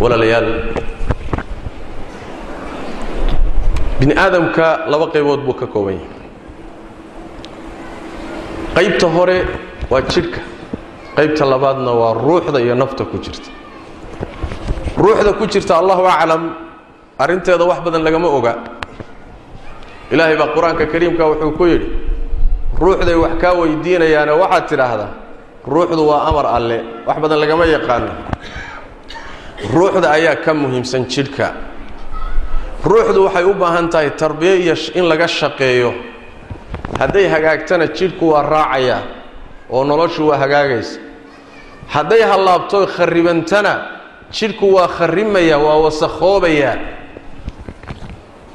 walaalayaal. Bini aadamka laba qaybood buu ka kooban yahay. Qaybta hore waa jidhka qaybta labaadna waa ruuxda iyo nafta ku jirta. Ruuxda ku jirta allahu aclam arrinteeda wax badan lagama oga. Ilaahay baa qur'aanka kariimka wuxuu ku yidhi ruuxday wax kaa weydiinayaane waxaad tidhaahdaa ruuxdu waa amar alle wax badan lagama yaqaano ruuxda ayaa ka muhiimsan jidhka. Ruuxdu waxay u baahan tahay tarbiye iyo in laga shaqeeyo. Hadday hagaagtana jidhku waa raacayaa oo noloshu waa hagaagaysa. Hadday hallaabto kharribantana jidhku waa kharrimaya waa wasakhoobayaa.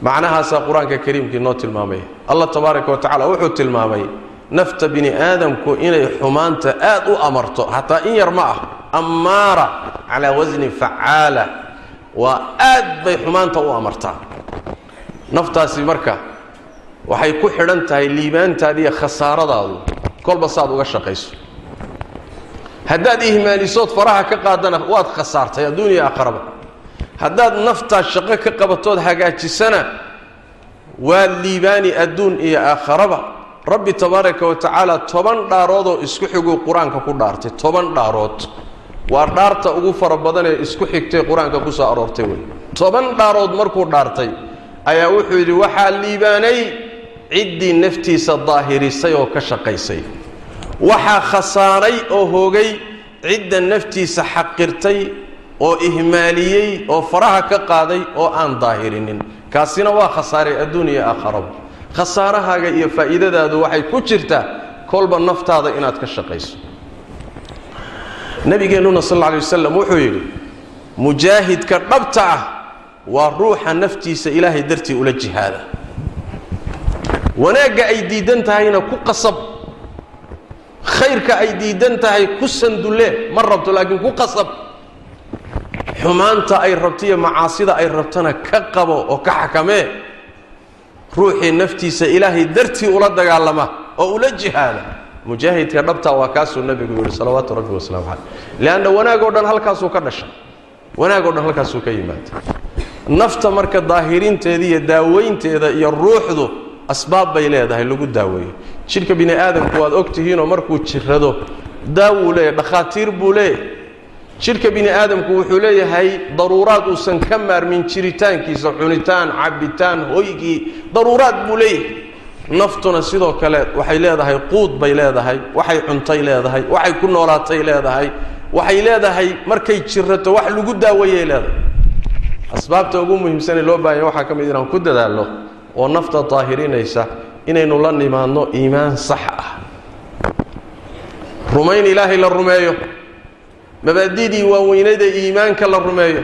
Macnahaasaa qur'aanka kariimkii noo tilmaamaya allah tabaaraka wa tacala wuxuu tilmaamay nafta bini aadamku inay xumaanta aad u amarto hataa in yar ma ah ammaara calaa wasni facaala. Waa aad bay xumaanta u amartaa. Naftaasi marka waxay ku xidhan tahay liibaantaada iyo khasaaradaadu. Kolba saaad uga shaqayso. Haddaad ihmaalisood faraha ka qaadana waad khasaartay adduuniya aakharaba haddaad naftaas shaqo ka qabatood hagaajisana waa liibaani adduun iyo aakharaba rabbi tabaaraka wa tacaala toban dhaaroodoo isku xiguu qur'aanka ku dhaartay toban dhaarood waa dhaarta ugu fara badan ee isku xigtay qur'aanka ku soo aroortay wey toban dhaarood markuu dhaartay ayaa wuxuu yidhi waxaa liibaanay ciddii naftiisa daahirisay oo ka shaqaysay. Waxaa khasaaray oo hoogay cidda naftiisa xaqirtay oo ihmaaliyey oo faraha ka qaaday oo aan daahirinin. Kaasina waa khasaaray adduun iyo aakharaba khasaarahaaga iyo faa'iidadaadu waxay ku jirtaa kolba naftaada inaad ka shaqayso nabigeennuna sal alla alay wasalam wuxuu yidhi mujaahidka dhabta ah waa ruuxa naftiisa ilaahay dartii ula jihaada. Wanaagga ay diidan tahayna ku qasab khayrka ay diidan tahay ku sandulle ma rabto laakiin ku qasab. Xumaanta ay rabto iyo macaasida ay rabtana ka qabo oo ka xakamee ruuxii naftiisa ilaahay dartii ula dagaalama oo ula jihaada mujaahidka dhabta waa kaasuu nabigu yidhi salawaatu rabbi wasalaamu caleyh. Leanna wanaag oo dhan halkaasuu ka dhasha. Wanaag oo dhan halkaasuu ka yimaada. Nafta marka daahirinteeda iyo daaweynteeda iyo ruuxdu asbaab bay leedahay lagu daaweeyo. Jidhka bini aadamku waad og tihiinoo markuu jirrado daawuu leeyahay dhakhaatiir buu leeyahay. Jidhka bini aadamku wuxuu leeyahay daruuraad uusan ka maarmin jiritaankiisa cunitaan cabbitaan hoygii daruuraad buu leeyahay naftuna sidoo kale waxay leedahay quud bay leedahay waxay cuntay leedahay waxay ku noolaatay leedahay waxay leedahay markay jirato wax lagu daaweeyay leedahay. Asbaabta ugu muhiimsanee loo baahanya waxaa ka mid inaan ku dadaalno oo nafta daahirinaysa inaynu la nimaadno iimaan sax ah. Rumayn ilaahay la rumeeyo. Mabaadidii waaweynada iimaanka la rumeeyo.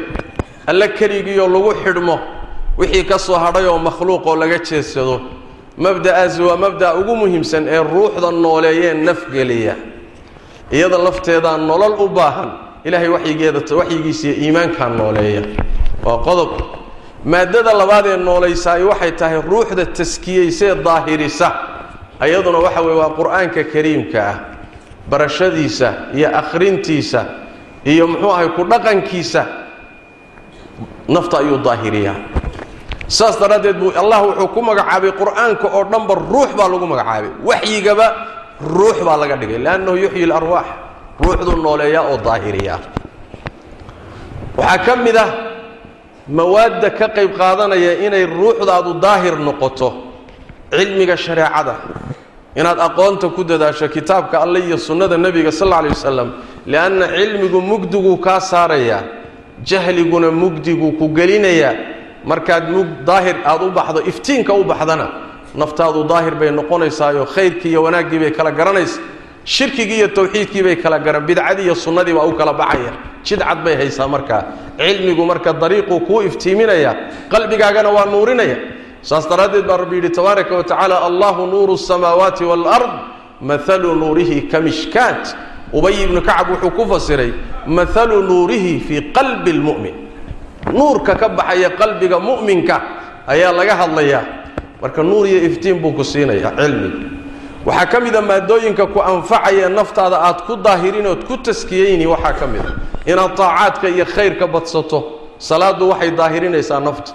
Alle keligiioo lagu xidhmo wixii ka soo hadhay oo makhluuqoo laga jeedsado mabda'aasi waa mabda'a ugu muhiimsan ee ruuxda nooleeyee nafgeliya iyada lafteedaa nolol u baahan ilaahay waxyigeeda waxyigiisiiyo iimaankaa nooleeya. Waa qodob. Maaddada labaad ee noolaysaay waxay tahay ruuxda taskiyaysee daahirisa ayaduna waxa weye waa qur'aanka kariimka ah barashadiisa iyo akhrintiisa iyo muxuu ahay ku dhaqankiisa nafta ayuu daahiriyaa saas daraaddeed buu allah wuxuu ku magacaabay qur'aanka oo dhanba ruux baa lagu magacaabay. Waxyigaba ruux baa laga dhigay. Liannahu yuxyi larwaax ruuxduu nooleeyaa oo daahiriyaa. Waxaa ka mid ah mawaadda ka qayb qaadanaya inay ruuxdaadu daahir noqoto cilmiga shareecada. Inaad aqoonta ku dadaasho kitaabka alle iyo sunnada nebiga sal alla alay wasalam lianna cilmigu mugdiguu kaa saarayaa jahliguna mugdiguu ku gelinayaa markaad mug daahir aad u baxdo iftiinka u baxdana naftaadu daahir bay noqonaysaayo khayrkii iyo wanaaggii bay kala garanaysa shirkigii iyo tawxiidkii bay kala garan bidcadii iyo sunnadii baa u kala baxaya. Jidcad bay haysaa markaa cilmigu marka dariiquu kuu iftiiminaya qalbigaagana waa nuurinaya. Saas daraaddeed baa rabbi yidhi tabaaraka wa tacaala allahu nuuru samaawaati waalard maalu nuurihi ka mishkaat. Ubay ibnu kacab wuxuu ku fasiray maalu nuurihi fii qalbi lmu'min nuurka ka baxaya qalbiga mu'minka ayaa laga hadlayaa. Marka nuur iyo iftiin buu ku siinaya cilmiga waxaa ka mid maadooyinka ku anfacaya naftaada aad ku daahirin ood ku taskiyeyni waxaa ka mid inaad taacaadka iyo khayrka badsato. Salaaddu waxay daahirinaysaa nafta.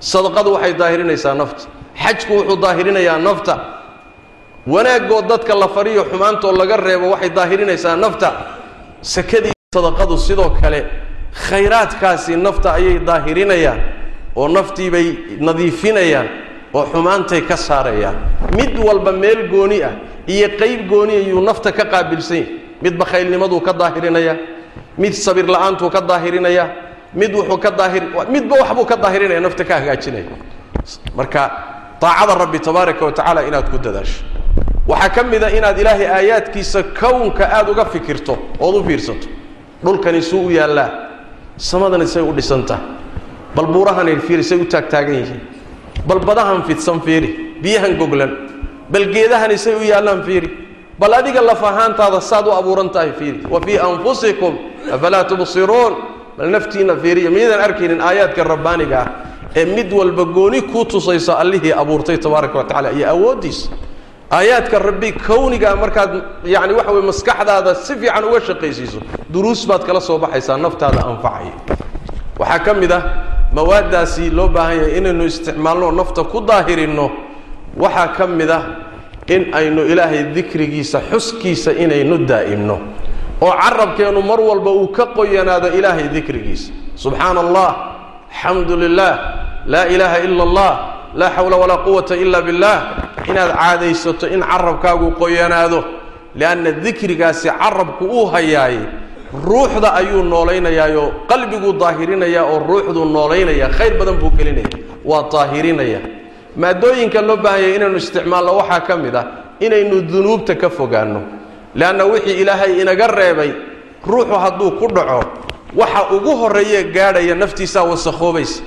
Sadaqadu waxay daahirinaysaa nafta. Xajku wuxuu daahirinayaa nafta. Wanaagoo dadka la fariyo xumaantoo laga reebo waxay daahirinaysaa nafta. Sakadii sadaqadu sidoo kale khayraadkaasi nafta ayay daahirinayaan oo naftii bay nadiifinayaan oo xumaantay ka saarayaan. Mid walba meel gooni ah iyo qayb gooni ayuu nafta ka qaabilsan yahay. Mid bakhaylnimaduu ka daahirinayaa mid sabir la'aantuu ka daahirinayaa mid wuxuu ka daahir midba waxbuu ka daahirinaya nafta ka hagaajinaya. Marka daacada rabbi tabaaraka wa tacaala inaad ku dadaasho. Waxaa ka mid a inaad ilaahay aayaadkiisa kownka aada uga fikirto ood u fiirsato. Dhulkani suu u yaallaa samadani say u dhisantaha bal buurahani fiiri say u taagtaagan yihiin. Bal badahan fidsan fiiri biyahan goglan. Bal geedahani say u yaallaan fiiri. Bal adiga laf ahaantaada saad u abuuran tahay fiiri. Wa fii anfusikum afalaa tubsiruun? Bal naftiinna fiiriya miyadan arkaynin aayaadka rabbaaniga ah ee mid walba gooni kuu tusayso allihii abuurtay tabaaraka wa tacala iyo awooddiisa. Aayaadka rabbi kownigaa markaad yacni waxa weye maskaxdaada si fiican uga shaqaysiiso duruus baad kala soo baxaysaa naftaada anfacaya. Waxaa ka mid ah mawaaddaasi loo baahan yahay inaynu isticmaalno nafta ku daahirinno. Waxaa ka mid ah in aynu ilaahay dikrigiisa xuskiisa inaynu daa'imno. Oo carabkeennu mar walba uu ka qoyanaado ilaahay dikrigiisa. Subxaana allah alxamdu lilah laa ilaaha ila allah laa xawla walaa quwata ila billah. Inaad caadaysato in carabkaagu qoyanaado lianna dikrigaasi carabku uu hayaaye ruuxda ayuu noolaynayaayoo qalbiguu daahirinayaa oo ruuxduu noolaynaya khayr badan buu gelinaya waa daahirinaya maadooyinka loo baahanyay inaynu isticmaalno waxaa ka mid ah inaynu dunuubta ka fogaanno. Leanna wixii ilaahay inaga reebay ruuxu hadduu ku dhaco waxa ugu horreeye gaadhaya naftiisaa wasakhoobaysa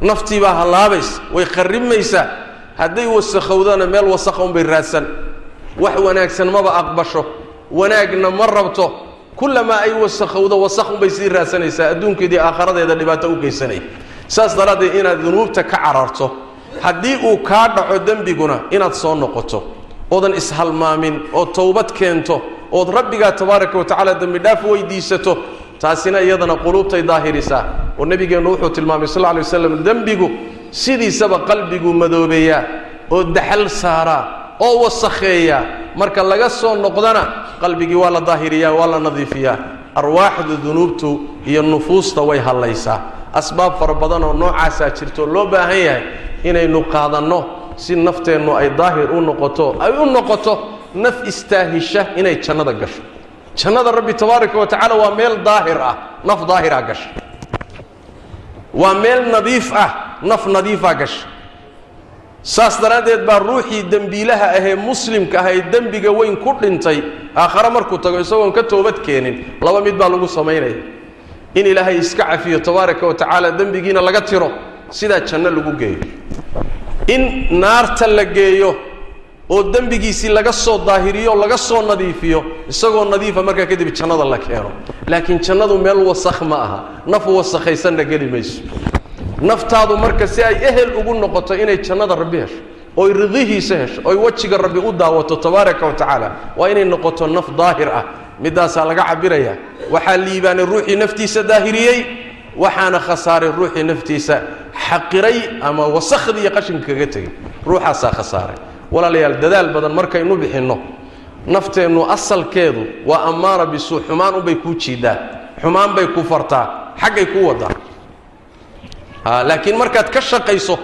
naftiibaa hallaabaysa way kharrimaysaa hadday wasakhowdana meel wasakha unbay raadsan. Wax wanaagsan maba aqbasho. Wanaagna ma rabto kullamaa ay wasakhowdo wasakh unbay sii raadsanaysaa adduunkeedii aakharadeeda dhibaato u geysanaya saas daraaddeed inaad dunuubta ka cararto haddii uu kaa dhaco dembiguna inaad soo noqoto oodan ishalmaamin oo towbad keento ood rabbigaa tabaaraka wa tacaala dembi dhaaf weydiisato taasina iyadana quluubtay daahirisaa. Oo nebigeennu wuxuu tilmaamay sal lay waslam dembigu sidiisaba qalbiguu madoobeeyaa oo daxal saaraa oo wasakheeyaa. Marka laga soo noqdana qalbigii waa la daahiriyaa waa la nadiifiyaa. Arwaaxda dunuubtu iyo nufuusta way hallaysaa. Asbaab fara badan oo noocaasaa jirto loo baahan yahay inaynu qaadanno si nafteennu ay daahir u noqoto ay u noqoto naf istaahisha inay jannada gasho. Jannada rabbi tabaaraka wa tacaala waa meel daahir ah naf daahiraa gasha. Waa meel nadiif ah naf nadiifaa gasha saas daraaddeed baa ruuxii dembiilaha ahee muslimka ah ee dembiga weyn ku dhintay aakhare markuu tago isagoon ka toobad keenin laba mid baa lagu samaynaya. In ilaahay iska cafiyo tabaaraka wa tacaala dembigiina laga tiro sidaa janno lagu geeyo. In naarta la geeyo oo dembigiisii laga soo daahiriyo laga soo nadiifiyo isagoo nadiifa markaa kadib jannada la keeno. Laakiin jannadu meel wasakh ma aha. Naf wasakhaysanna geli mayso naftaadu marka si ay ehel ugu noqoto inay jannada rabbi hesho oy ridihiisa hesho oy wejiga rabbi u daawato tabaaraka wa tacaala waa inay noqoto naf daahir ah. Midaasaa laga cabiraya waxaa liibaanay ruuxii naftiisa daahiriyey waxaana khasaaray ruuxii naftiisa xaqiray ama wasakhdii iyo qashinka kaga tegey. Ruuxaasaa khasaaray. Walaalayaal dadaal badan markaynu bixinno nafteennu asalkeedu waa ammaara bisuu xumaan unbay kuu jiidaa xumaan bay ku fartaa xaggay kuu wadaa laakiin markaad ka shaqayso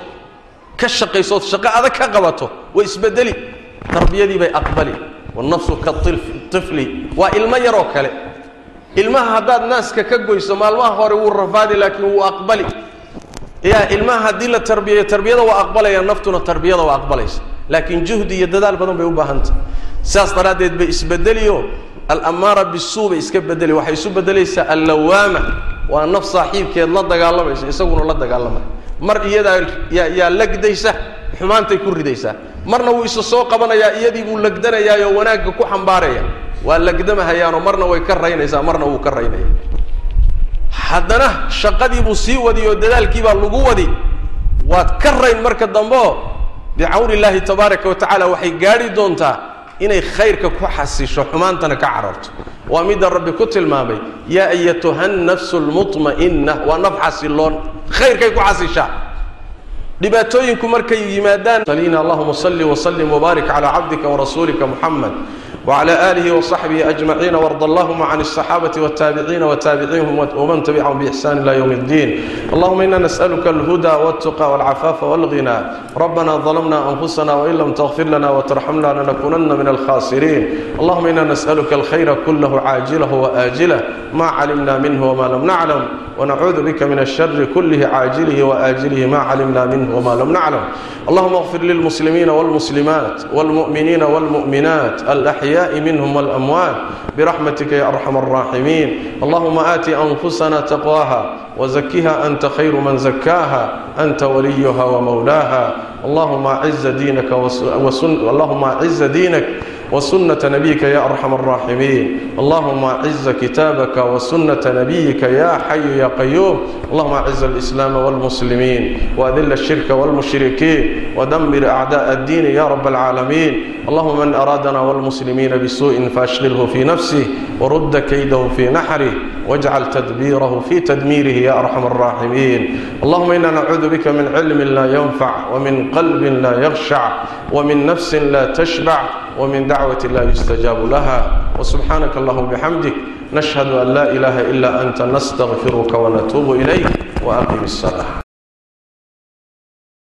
ka shaqaysood shaqo adag ka qabato way isbedeli tarbiyadii bay aqbali. Wanafsu kaifli waa ilmo yaroo kale. Ilmaha haddaad naaska ka goyso maalmaha hore wuu rafaadi laakiin wuu aqbali. Ya ilmaha haddii la tarbiyayo tarbiyada waa aqbalaya naftuna tarbiyada waa aqbalaysa. Laakiin juhdi iyo dadaal badan bay u baahantah saas daraaddeed bay isbedeliyo alamaara bisuu bay iska bedeli waxay isu bedelaysaa allawaama waa naf saaxiibkeed la dagaalamaysa isaguna la dagaalamaya mar iyadaa yaa legdaysa xumaantay ku ridaysaa marna wuu isa soo qabanayaa iyadii buu legdanayaayoo wanaagga ku xambaaraya. Waa legdamahayaanoo marna way ka raynaysaa marna wuu ka raynaya. Haddana shaqadii buu sii wadi oo dadaalkiibaa lagu wadi. Waad ka rayn marka dambeo bicawni illaahi tabaaraka wa tacaala waxay gaadhi doontaa inay khayrka ku xasisho xumaantana ka cararto waa midda rabbi ku tilmaamay yaa ayatuha nafsu lmutma'inna waa naf xasiloon khayrkay ku xasishaa. Dhibaatooyinku markay yimaadaan salina allahuma salli wasallim wbaarik calaa cabdika warasuulika muxamed وعلى آله وصحبه أجمعين وارض اللهم عن الصحابة والتابعين وتابعيهم ومن تبعهم بإحسان إلى يوم الدين اللهم إنا نسألك الهدى والتقى والعفاف والغنى ربنا ظلمنا أنفسنا وإن لم تغفر لنا وترحمنا لنكونن من الخاسرين اللهم إنا نسألك الخير كله عاجله وآجله ما علمنا منه وما لم نعلم ونعوذ بك من الشر كله عاجله وآجله ما علمنا منه وما لم نعلم اللهم اغفر للمسلمين والمسلمات والمؤمنين والمؤمنات الأحياء منهم والأموات برحمتك يا أرحم الراحمين اللهم آت أنفسنا تقواها وزكها أنت خير من زكاها أنت وليها ومولاها اللهم أعز دينك وسن اللهم أعز دينك وسنة نبيك يا أرحم الراحمين اللهم أعز كتابك وسنة نبيك يا حي يا قيوم اللهم أعز الإسلام والمسلمين وأذل الشرك والمشركين ودمر أعداء الدين يا رب العالمين اللهم من أرادنا والمسلمين بسوء فأشغله في نفسه ورد كيده في نحره واجعل تدبيره في تدميره يا أرحم الراحمين اللهم إنا نعوذ بك من علم لا ينفع ومن قلب لا يخشع ومن نفس لا تشبع ومن دعوة لا يستجاب لها وسبحانك اللهم بحمدك نشهد أن لا إله إلا أنت نستغفرك ونتوب إليك وأقم الصلاة